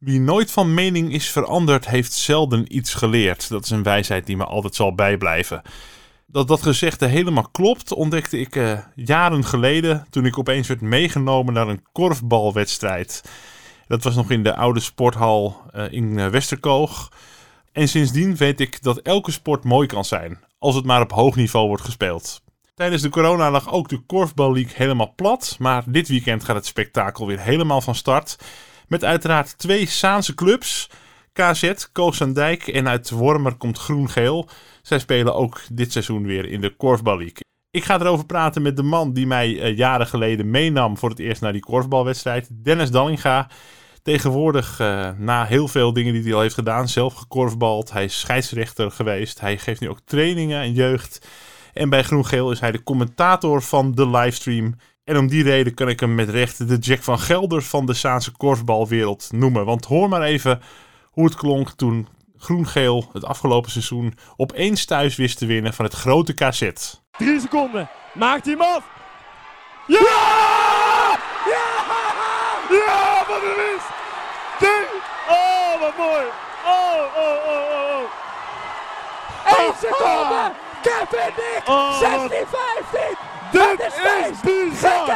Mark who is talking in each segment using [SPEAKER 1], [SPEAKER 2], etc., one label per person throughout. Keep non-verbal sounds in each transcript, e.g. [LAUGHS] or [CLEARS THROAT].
[SPEAKER 1] Wie nooit van mening is veranderd, heeft zelden iets geleerd. Dat is een wijsheid die me altijd zal bijblijven. Dat dat gezegde helemaal klopt, ontdekte ik uh, jaren geleden toen ik opeens werd meegenomen naar een korfbalwedstrijd. Dat was nog in de oude sporthal uh, in uh, Westerkoog. En sindsdien weet ik dat elke sport mooi kan zijn, als het maar op hoog niveau wordt gespeeld. Tijdens de corona lag ook de Korfbal League helemaal plat, maar dit weekend gaat het spektakel weer helemaal van start. Met uiteraard twee Saanse clubs. KZ, Koosandijk en uit Wormer komt Groen-Geel. Zij spelen ook dit seizoen weer in de Korfbal. Ik ga erover praten met de man die mij uh, jaren geleden meenam voor het eerst naar die korfbalwedstrijd. Dennis Dallinga. Tegenwoordig, uh, na heel veel dingen die hij al heeft gedaan, zelf gekorfbald. Hij is scheidsrechter geweest. Hij geeft nu ook trainingen en jeugd. En bij Groen-Geel is hij de commentator van de livestream. En om die reden kan ik hem met recht de Jack van Gelder van de Saanse korfbalwereld noemen. Want hoor maar even hoe het klonk toen Groen-Geel het afgelopen seizoen opeens thuis wist te winnen van het grote KZ.
[SPEAKER 2] Drie seconden. Maakt hij hem af? Ja! Ja! Ja, wat een winst! Drie! Oh, wat mooi! Oh, oh, oh, oh, oh!
[SPEAKER 3] Eén seconde! Kevin Dick!
[SPEAKER 2] Oh,
[SPEAKER 3] 16, 15!
[SPEAKER 2] Dit
[SPEAKER 3] is
[SPEAKER 2] is bizar!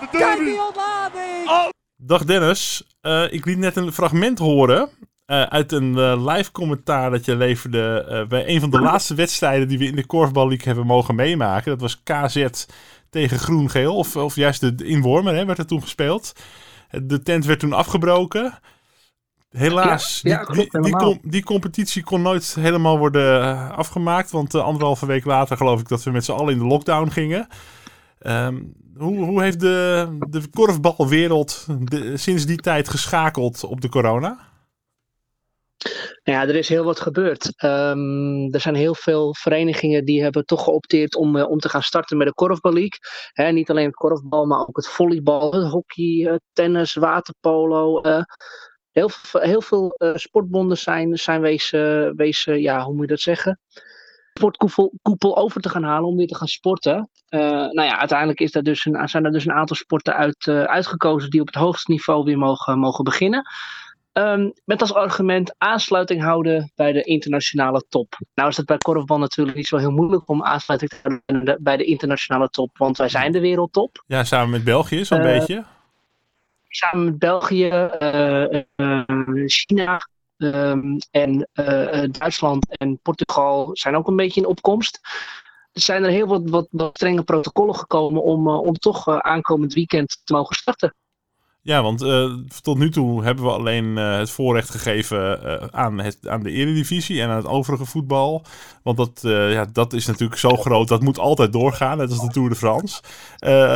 [SPEAKER 2] De
[SPEAKER 3] Kijk die ontlading!
[SPEAKER 2] Oh,
[SPEAKER 1] Dag Dennis, Eh, ik liet net een fragment horen eh, uit een eh, live commentaar dat je leverde bij een van de laatste wedstrijden die we in de Korfbal League hebben mogen meemaken. Dat was KZ tegen Groen-Geel, of, of juist de, in Wormer hè, werd er toen gespeeld. De tent werd toen afgebroken. Helaas,
[SPEAKER 4] Ja, ja,
[SPEAKER 1] die,
[SPEAKER 4] klopt,
[SPEAKER 1] die, die,
[SPEAKER 4] helemaal.
[SPEAKER 1] com- die competitie kon nooit helemaal worden eh, afgemaakt. Want eh, anderhalve week later geloof ik dat we met z'n allen in de lockdown gingen. Ehm, hoe, hoe heeft de, de korfbalwereld de- sinds die tijd geschakeld op de corona?
[SPEAKER 4] Ja, er is heel wat gebeurd. Ehm, er zijn heel veel verenigingen die hebben toch geopteerd om, eh, om te gaan starten met de korfbal league. Hè, niet alleen het korfbal, maar ook het volleybal, het hockey, tennis, waterpolo. Heel, veel eh, sportbonden zijn, zijn wezen, wezen, ja, hoe moet je dat zeggen? Sportkoepel koepel over te gaan halen om weer te gaan sporten. Eh, nou ja, uiteindelijk is dus een, zijn er dus een aantal sporten uit, eh, uitgekozen die op het hoogste niveau weer mogen, mogen beginnen. Ehm, met als argument aansluiting houden bij de internationale top. Nou is het bij korfbal natuurlijk niet zo heel moeilijk om aansluiting te houden bij de- internationale top, want wij zijn de wereldtop.
[SPEAKER 1] Ja, samen met België zo'n beetje.
[SPEAKER 4] Samen met België, eh, eh, China ehm, en eh, Duitsland en Portugal zijn ook een beetje in opkomst. Er zijn er heel wat, wat, strenge protocollen gekomen om, om toch aankomend weekend te mogen starten.
[SPEAKER 1] Ja, want eh, tot nu toe hebben we alleen eh, het voorrecht gegeven eh, aan, het, aan de Eredivisie en aan het overige voetbal. Want dat, ja, dat is natuurlijk zo groot, dat moet altijd doorgaan, net als de Tour de France.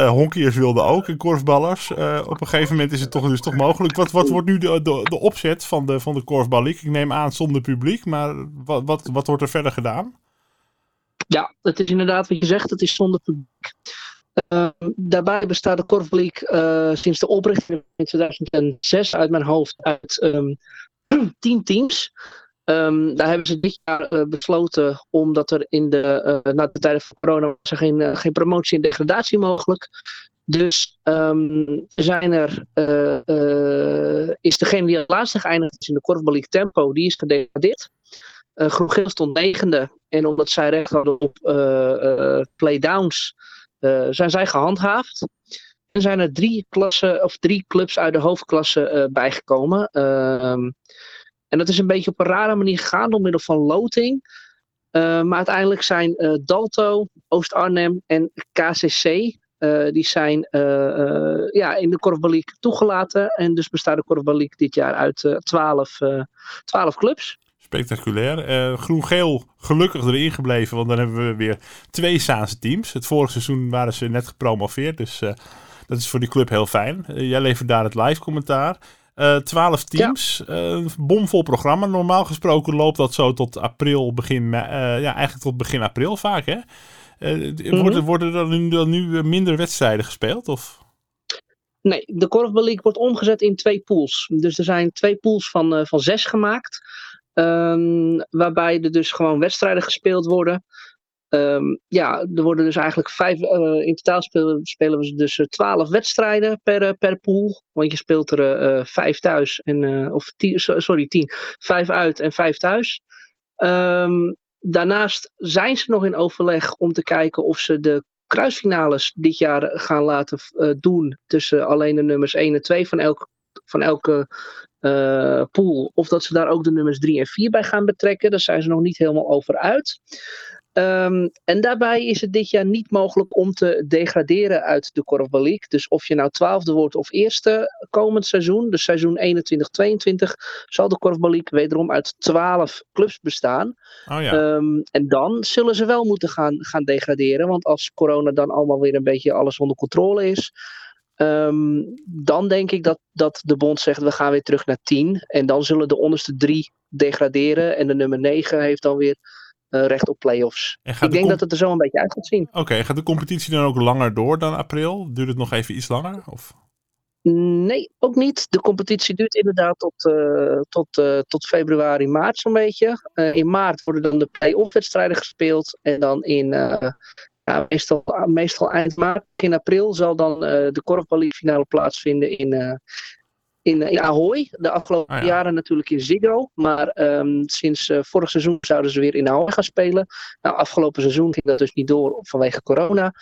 [SPEAKER 1] Honkeyers wilden ook en korfballers. Op een gegeven moment is het toch, dus toch mogelijk. Wat, wat wordt nu de, de, opzet van de, van de korfbal League? Ik neem aan zonder publiek, maar wat, wat, wat wordt er verder gedaan?
[SPEAKER 4] Ja, het is inderdaad wat je zegt, het is zonder publiek. Uh, daarbij bestaat de Korfbal League uh, sinds de oprichting in 2006 uit mijn hoofd uit um, [CLEARS THROAT] tien teams. Um, daar hebben ze dit jaar uh, besloten, omdat er in de, uh, na de tijden van corona was er geen, geen promotie en degradatie mogelijk. Dus zijn er, is degene die als laatste geëindigd is in de Korfbal League Tempo, die is gedegradeerd. Uh, stond negende. En omdat zij recht hadden op playdowns, zijn zij gehandhaafd. En zijn er drie, klassen, of drie clubs uit de hoofdklasse bijgekomen. Ehm, en dat is een beetje op een rare manier gegaan door middel van loting. Uh, maar uiteindelijk zijn Dalto, Oost-Arnhem en KCC. Die zijn ja, in de Korfbal League toegelaten. En dus bestaat de Korfbal League dit jaar uit 12, 12 clubs.
[SPEAKER 1] Spectaculair. Groen-geel gelukkig erin gebleven. Want dan hebben we weer twee Saanse teams. Het vorige seizoen waren ze net gepromoveerd. Dus dat is voor die club heel fijn. jij levert daar het live commentaar. 12 teams, ja. bomvol programma. Normaal gesproken loopt dat zo tot april, begin, ja, eigenlijk tot begin april vaak. Hè? -hmm. worden, worden er nu, dan nu minder wedstrijden gespeeld? Of?
[SPEAKER 4] Nee, de Korfbal League wordt omgezet in twee pools. Dus er zijn twee pools van, van zes gemaakt. Um, waarbij er dus gewoon wedstrijden gespeeld worden.
[SPEAKER 5] Ehm, ja, er worden dus eigenlijk vijf. eh, in totaal spelen, spelen we dus eh, twaalf wedstrijden per, eh, per pool. Want je speelt er eh, vijf thuis. En, of tien, so- sorry, tien. Vijf uit en vijf thuis. Ehm, daarnaast zijn ze nog in overleg om te kijken of ze de kruisfinales dit jaar gaan laten doen. Tussen alleen de nummers 1 en 2 van, elk, van elke eh, pool. Of dat ze daar ook de nummers 3 en 4 bij gaan betrekken. Daar zijn ze nog niet helemaal over uit. Ehm, en daarbij is het dit jaar niet mogelijk om te degraderen uit de Korfbal League. Dus of je nou twaalfde wordt of eerste komend seizoen, dus seizoen 21-22, zal de Korfbal League wederom uit 12 clubs bestaan.
[SPEAKER 1] Oh ja.
[SPEAKER 5] Ehm, en dan zullen ze wel moeten gaan, gaan degraderen. Want als corona dan allemaal weer een beetje alles onder controle is. Ehm, dan denk ik dat, dat de bond zegt we gaan weer terug naar 10. En dan zullen de onderste drie degraderen. En de nummer 9 heeft dan weer eh, recht op play-offs. Ik
[SPEAKER 1] de
[SPEAKER 5] denk dat het er zo een beetje uit gaat zien.
[SPEAKER 1] Oké, gaat de competitie dan ook langer door dan april? Duurt het nog even iets langer? Of?
[SPEAKER 5] Nee, ook niet. De competitie duurt inderdaad tot, eh, tot, eh, tot februari, maart zo'n beetje. In maart worden dan de play-off wedstrijden gespeeld. En dan in, eh, meestal, meestal eind maart, in april, zal dan eh, de Korfbal finale plaatsvinden in, eh, in, in Ahoy. De afgelopen
[SPEAKER 1] Ah, ja.
[SPEAKER 5] jaren natuurlijk in Ziggo. Maar ehm, sinds eh, vorig seizoen zouden ze weer in Ahoy gaan spelen. Nou, afgelopen seizoen ging dat dus niet door vanwege corona.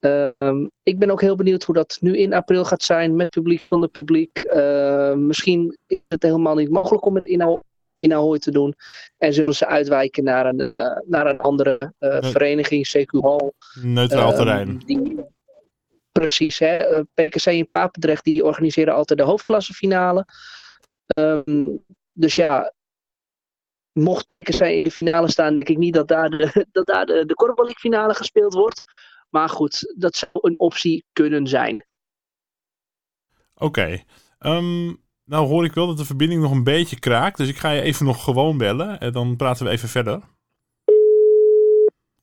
[SPEAKER 5] Ehm, ik ben ook heel benieuwd hoe dat nu in april gaat zijn met publiek zonder publiek. Ehm, misschien is het helemaal niet mogelijk om het in, Ahoy- in Ahoy te doen. En zullen ze uitwijken naar een, eh, naar een andere eh, vereniging, CQ Hall.
[SPEAKER 1] Neutraal
[SPEAKER 5] Ehm,
[SPEAKER 1] terrein.
[SPEAKER 5] die- precies, hè. Eh, PKC in Papendrecht die organiseren altijd de hoofdklassefinale. Ehm, dus ja, mocht PKC in de finale staan, denk ik niet dat daar de, [LAUGHS] dat daar de, de finale gespeeld wordt. Maar goed, dat zou een optie kunnen zijn.
[SPEAKER 1] Oké. Ehm, nou hoor ik wel dat de verbinding nog een beetje kraakt. Dus ik ga je even nog gewoon bellen. En dan praten we even verder.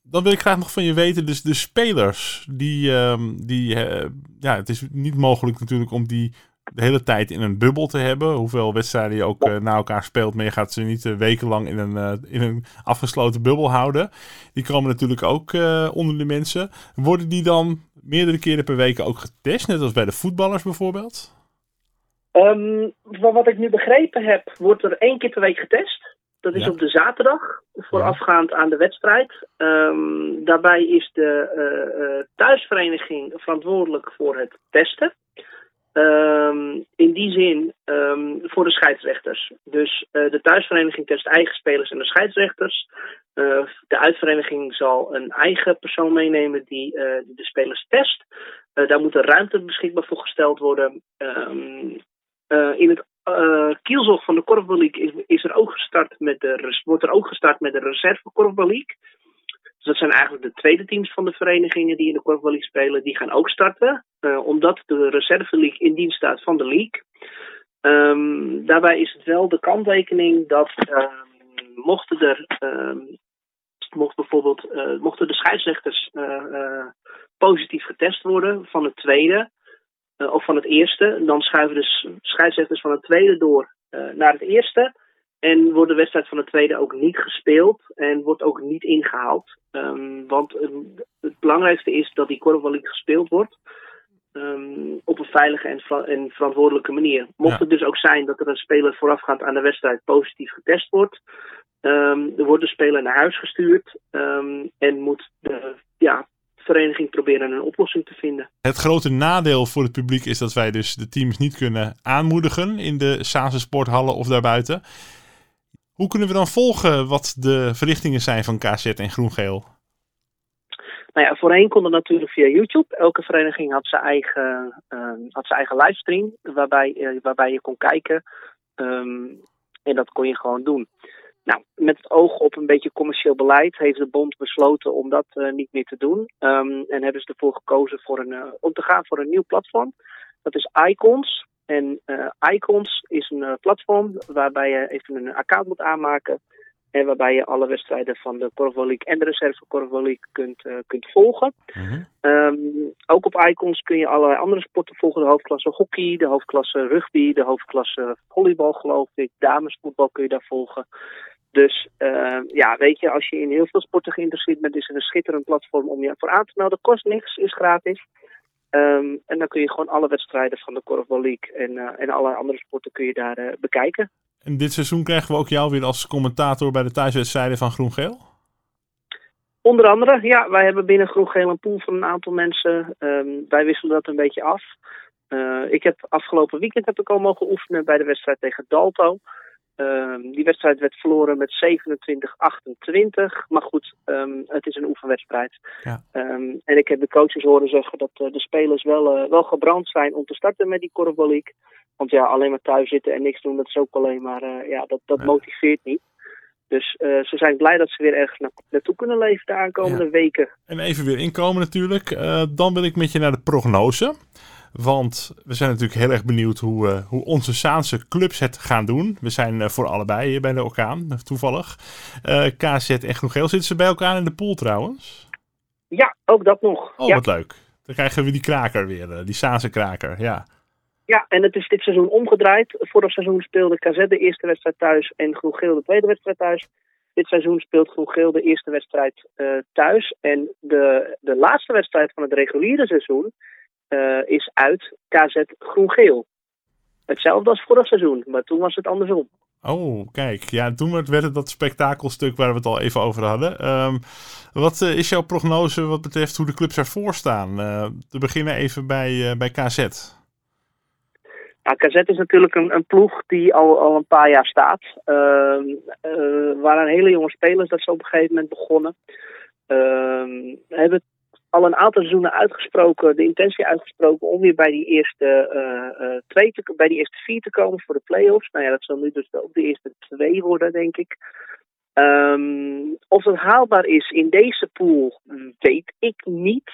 [SPEAKER 1] Dan wil ik graag nog van je weten, dus de spelers, die, ehm, die eh, ja, het is niet mogelijk natuurlijk om die de hele tijd in een bubbel te hebben. Hoeveel wedstrijden je ook eh, na elkaar speelt, maar je gaat ze niet eh, wekenlang in een, in een afgesloten bubbel houden. Die komen natuurlijk ook onder de mensen. Worden die dan meerdere keren per week ook getest, net als bij de voetballers bijvoorbeeld?
[SPEAKER 5] Ehm, van wat ik nu begrepen heb, wordt er één keer per week getest. Dat is
[SPEAKER 1] Ja.
[SPEAKER 5] op de zaterdag, voorafgaand aan de wedstrijd. Ehm, daarbij is de eh, eh, thuisvereniging verantwoordelijk voor het testen. Ehm, in die zin voor de scheidsrechters. Dus eh, de thuisvereniging test eigen spelers en de scheidsrechters. De uitvereniging zal een eigen persoon meenemen die de spelers test. Daar moet er ruimte beschikbaar voor gesteld worden. Eh, in het eh kielzog van de Korfbal is, is er ook gestart met de, wordt er ook gestart met de reserve. Dus dat zijn eigenlijk de tweede teams van de verenigingen die in de Korfbal spelen. Die gaan ook starten, eh, omdat de reserve league in dienst staat van de league. Ehm, daarbij is het wel de kanttekening dat ehm, mochten er ehm, mocht bijvoorbeeld mochten de scheidsrechters positief getest worden van het tweede of van het eerste, dan schuiven de scheidsrechters van het tweede door eh, naar het eerste. En wordt de wedstrijd van het tweede ook niet gespeeld en wordt ook niet ingehaald. Ehm, want eh, het belangrijkste is dat die Korfbal gespeeld wordt. ehm, op een veilige en, ver- en verantwoordelijke manier. Mocht
[SPEAKER 1] Ja.
[SPEAKER 5] het dus ook zijn dat er een speler voorafgaand aan de wedstrijd positief getest wordt, ehm, er wordt de speler naar huis gestuurd en moet de ja, vereniging proberen een oplossing te vinden.
[SPEAKER 1] Het grote nadeel voor het publiek is dat wij dus de teams niet kunnen aanmoedigen in de Sase sporthallen of daarbuiten. Hoe kunnen we dan volgen wat de verrichtingen zijn van KZ en Groen-Geel?
[SPEAKER 5] Nou ja, voorheen kon dat natuurlijk via YouTube. Elke vereniging had zijn eigen, ehm, had zijn eigen livestream waarbij, eh, waarbij je kon kijken. Ehm, en dat kon je gewoon doen. Nou, met het oog op een beetje commercieel beleid heeft de bond besloten om dat eh, niet meer te doen. Ehm, en hebben ze ervoor gekozen voor een, eh, om te gaan voor een nieuw platform. Dat is Icons. En eh, Icons is een platform waarbij je even een account moet aanmaken. En waarbij je alle wedstrijden van de Korfbal League en de reserve Korfbal League kunt, kunt volgen. Ehm, ook op Icons kun je allerlei andere sporten volgen. De hoofdklasse hockey, de hoofdklasse rugby, de hoofdklasse volleybal geloof ik. Damesvoetbal kun je daar volgen. Dus uh, ja, weet je, als je in heel veel sporten geïnteresseerd bent, is het een schitterend platform om je voor aan te melden. Kost niks, is gratis. Um, en dan kun je gewoon alle wedstrijden van de Korfbal League en, uh, en alle andere sporten kun je daar uh, bekijken.
[SPEAKER 1] En dit seizoen krijgen we ook jou weer als commentator bij de thuiswedstrijden van Groen-Geel?
[SPEAKER 5] Onder andere, ja, wij hebben binnen Groen-Geel een pool van een aantal mensen. Um, wij wisselen dat een beetje af. Uh, ik heb afgelopen weekend heb ik al mogen oefenen bij de wedstrijd tegen Dalto. Um, die wedstrijd werd verloren met 27-28. Maar goed, um, het is een oefenwedstrijd. Ja. Um, en ik heb de coaches horen zeggen dat uh, de spelers wel, uh, wel gebrand zijn om te starten met die korfbaliek. Want ja, alleen maar thuis zitten en niks doen, dat is ook alleen maar, uh, ja, dat, dat ja. motiveert niet. Dus uh, ze zijn blij dat ze weer ergens na naartoe kunnen leven de aankomende ja. weken.
[SPEAKER 1] En even weer inkomen natuurlijk. Uh, dan wil ik met je naar de prognose. Want we zijn natuurlijk heel erg benieuwd hoe, uh, hoe onze Saanse clubs het gaan doen. We zijn uh, voor allebei hier bij de Orkaan, toevallig. Uh, KZ en Groen-Geel. Zitten ze bij elkaar in de pool trouwens?
[SPEAKER 5] Ja, ook dat nog.
[SPEAKER 1] Oh,
[SPEAKER 5] ja.
[SPEAKER 1] wat leuk. Dan krijgen we die kraker weer, die Saanse kraker, ja.
[SPEAKER 5] Ja, en het is dit seizoen omgedraaid. Vorig seizoen speelde KZ de eerste wedstrijd thuis en Groen-Geel de tweede wedstrijd thuis. Dit seizoen speelt Groen-Geel de eerste wedstrijd thuis. En de, de laatste wedstrijd van het reguliere seizoen uh, is uit KZ Groen-Geel. Hetzelfde als vorig seizoen, maar toen was het andersom.
[SPEAKER 1] Oh, kijk. Ja, toen werd het dat spektakelstuk waar we het al even over hadden. Um, wat uh, is jouw prognose wat betreft hoe de clubs ervoor staan? Uh, te beginnen even bij, bij KZ.
[SPEAKER 5] Ja, KZ is natuurlijk een, een ploeg die al, al een paar jaar staat. Uh, waren hele jonge spelers dat ze op een gegeven moment begonnen. Ehm, hebben al een aantal seizoenen uitgesproken, de intentie uitgesproken om weer bij die eerste uh, uh, twee te, bij die eerste vier te komen voor de play-offs. Nou ja, dat zal nu dus ook de eerste twee worden, denk ik. Um, of het haalbaar is in deze pool, weet ik niet.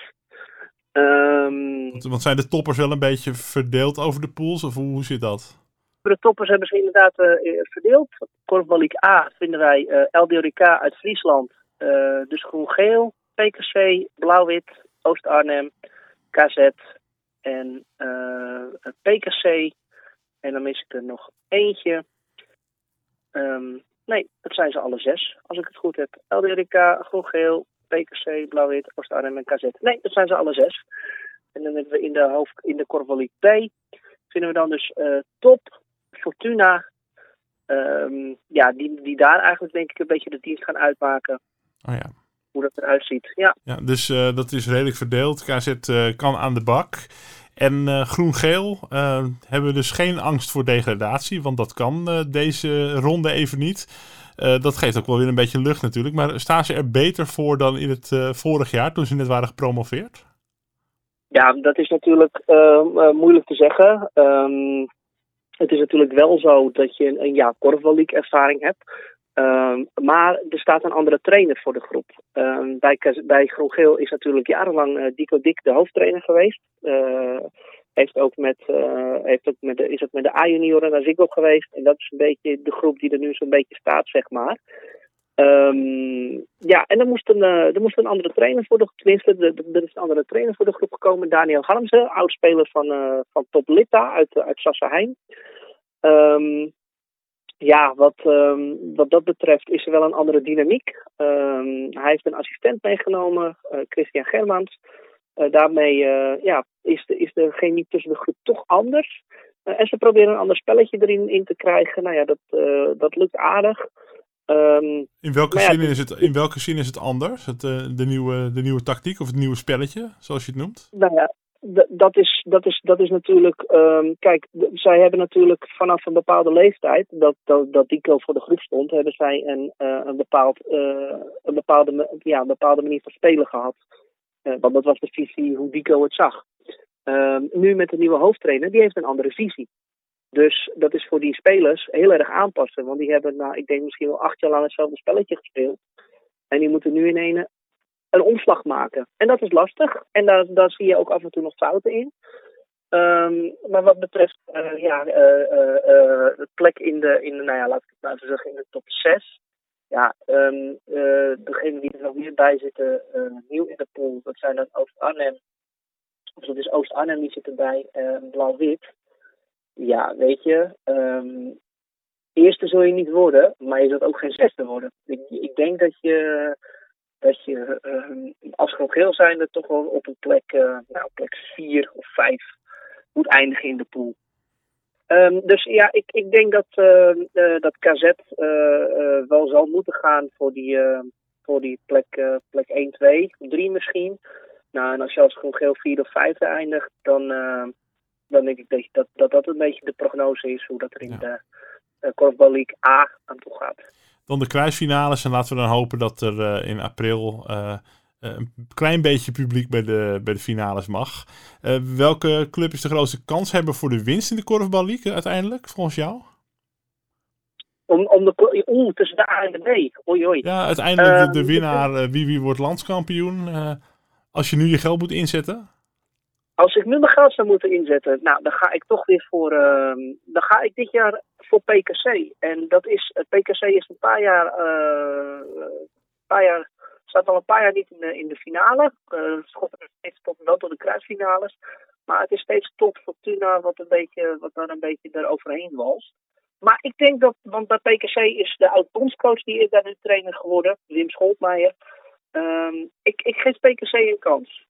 [SPEAKER 5] Um,
[SPEAKER 1] want, want, zijn de toppers wel een beetje verdeeld over de pools, of hoe, hoe zit dat?
[SPEAKER 5] De toppers hebben ze inderdaad uh, verdeeld. Korfbal League A vinden wij LDODK uit Friesland, dus groen-geel. PKC, Blauw-Wit, Oost-Arnhem, KZ en uh, PKC. En dan mis ik er nog eentje. Um, nee, dat zijn ze alle zes, als ik het goed heb. LDRK, Groen-Geel, PKC, Blauw-Wit, Oost-Arnhem en KZ. Nee, dat zijn ze alle zes. En dan hebben we in de, hoofd, in de Corvaliek B, vinden we dan dus uh, Top, Fortuna. Um, ja, die, die daar eigenlijk denk ik een beetje de dienst gaan uitmaken.
[SPEAKER 1] Oh ja
[SPEAKER 5] hoe dat eruit ziet. Ja,
[SPEAKER 1] ja dus uh, dat is redelijk verdeeld. KZ uh, kan aan de bak. En uh, groen-geel hebben we dus geen angst voor degradatie, want dat kan deze ronde even niet. dat geeft ook wel weer een beetje lucht natuurlijk. Maar staan ze er beter voor dan in het vorig jaar, toen ze net waren gepromoveerd?
[SPEAKER 5] Ja, dat is natuurlijk moeilijk te zeggen. Um, het is natuurlijk wel zo dat je een, een jaar Korfbal ervaring hebt. Um, maar er staat een andere trainer voor de groep. Um, bij, bij Groen-Geel is natuurlijk jarenlang uh, Dico Dik de hoofdtrainer geweest. Uh, heeft ook met, uh, heeft ook met de, is ook met de A-junioren naar Ziggo geweest. En dat is een beetje de groep die er nu zo'n beetje staat, zeg maar. Um, ja, en er moest, een, er moest een andere trainer voor de tenminste, er is een andere trainer voor de groep gekomen. Daniel Harmsen, oud-speler van, van Top Litta uit, uit Sassenheim. Ja, wat, um, wat dat betreft is er wel een andere dynamiek. Um, hij heeft een assistent meegenomen, uh, Christian Germans. Uh, daarmee uh, ja, is, de, is de chemie tussen de groep toch anders. en ze proberen een ander spelletje erin in te krijgen. Nou ja, dat, dat lukt aardig. Um,
[SPEAKER 1] in, welke ja, zin is het, in welke zin is het anders? Het, de, nieuwe, de nieuwe tactiek of het nieuwe spelletje, zoals je het noemt?
[SPEAKER 5] Nou ja, dat is, dat is, dat is natuurlijk. Um, kijk, zij hebben natuurlijk vanaf een bepaalde leeftijd, dat, dat, dat Dico voor de groep stond, hebben zij een, uh, een, bepaald, uh, een, bepaalde, ja, een bepaalde manier van spelen gehad. Uh, want dat was de visie hoe Dico het zag. Um, nu met de nieuwe hoofdtrainer, die heeft een andere visie. Dus dat is voor die spelers heel erg aanpassen. Want die hebben, nou, ik denk misschien wel acht jaar lang hetzelfde spelletje gespeeld. En die moeten nu in een een omslag maken. En dat is lastig. En daar, daar zie je ook af en toe nog fouten in. Um, maar wat betreft uh, ja, uh, uh, de plek in de, in de, nou ja, laat ik het even zeggen, in de top 6. Ja, um, degene die er nog meer bij zitten, nieuw in de pool, dat zijn dan Oost-Arnhem. Of dat is Oost-Arnhem, die zit erbij, Blauw-Wit. Ja, weet je, um, eerste zul je niet worden, maar je zult ook geen zesde worden. Ik, ik denk dat je, dat je uh, als geheel zijnde toch wel op een plek, uh, nou, plek vier of vijf moet eindigen in de pool. Um, dus ja, ik, ik denk dat, uh, dat KZ wel zal moeten gaan voor die, voor die plek, plek 1, 2, 3 misschien. Nou, en als je als geheel vier of vijfde eindigt, dan, dan denk ik dat, dat, dat dat een beetje de prognose is hoe dat er in de uh, Korfbal League A aan toe gaat.
[SPEAKER 1] Dan de kruisfinales en laten we dan hopen dat er uh, in april uh, een klein beetje publiek bij de, bij de finales mag. welke club is de grootste kans hebben voor de winst in de Korfbal League uiteindelijk, volgens jou?
[SPEAKER 5] Om, om de, oeh, tussen de A en de B. Oei, oei.
[SPEAKER 1] Ja, uiteindelijk de, de ehm, winnaar, wie, wie wordt landskampioen. als je nu je geld moet inzetten.
[SPEAKER 5] Als ik nu mijn geld zou moeten inzetten, nou, dan ga ik toch weer voor. Uh, dan ga ik dit jaar voor PKC. En dat is. Het PKC is een paar jaar. Uh, paar jaar staat al een paar jaar niet in de, in de finale. Uh, steeds tot wel tot de kruisfinales. Maar het is steeds tot Fortuna wat, een beetje, wat daar een beetje eroverheen was. Maar ik denk dat, want bij PKC is de oud-bondscoach die is daar nu trainer geworden, Wim Scholtmeijer. Um, ik, ik geef PKC een kans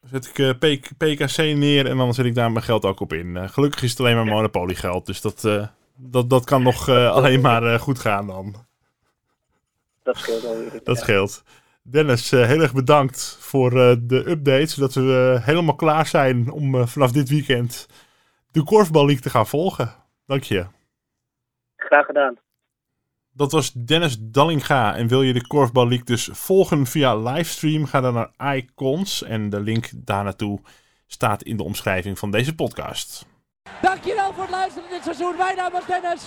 [SPEAKER 1] zet ik uh, eh, PKC neer en dan zet ik daar mijn geld ook op in. Uh, gelukkig is het alleen maar Monopoly geld, dus dat, uh, dat, dat kan nog [LAUGHS] alleen maar goed gaan dan.
[SPEAKER 5] Dat scheelt al.
[SPEAKER 1] Dat scheelt. Dennis, heel erg bedankt voor de update, zodat we helemaal klaar zijn om vanaf dit weekend de Korfbal League te gaan volgen. Dank je.
[SPEAKER 5] Graag gedaan.
[SPEAKER 1] Dat was Dennis Dallinga. En wil je de Korfbal League dus volgen via livestream? Ga dan naar Icons. En de link daar naartoe staat in de omschrijving van deze podcast.
[SPEAKER 3] Dankjewel voor het luisteren dit seizoen. Mijn naam is Dennis.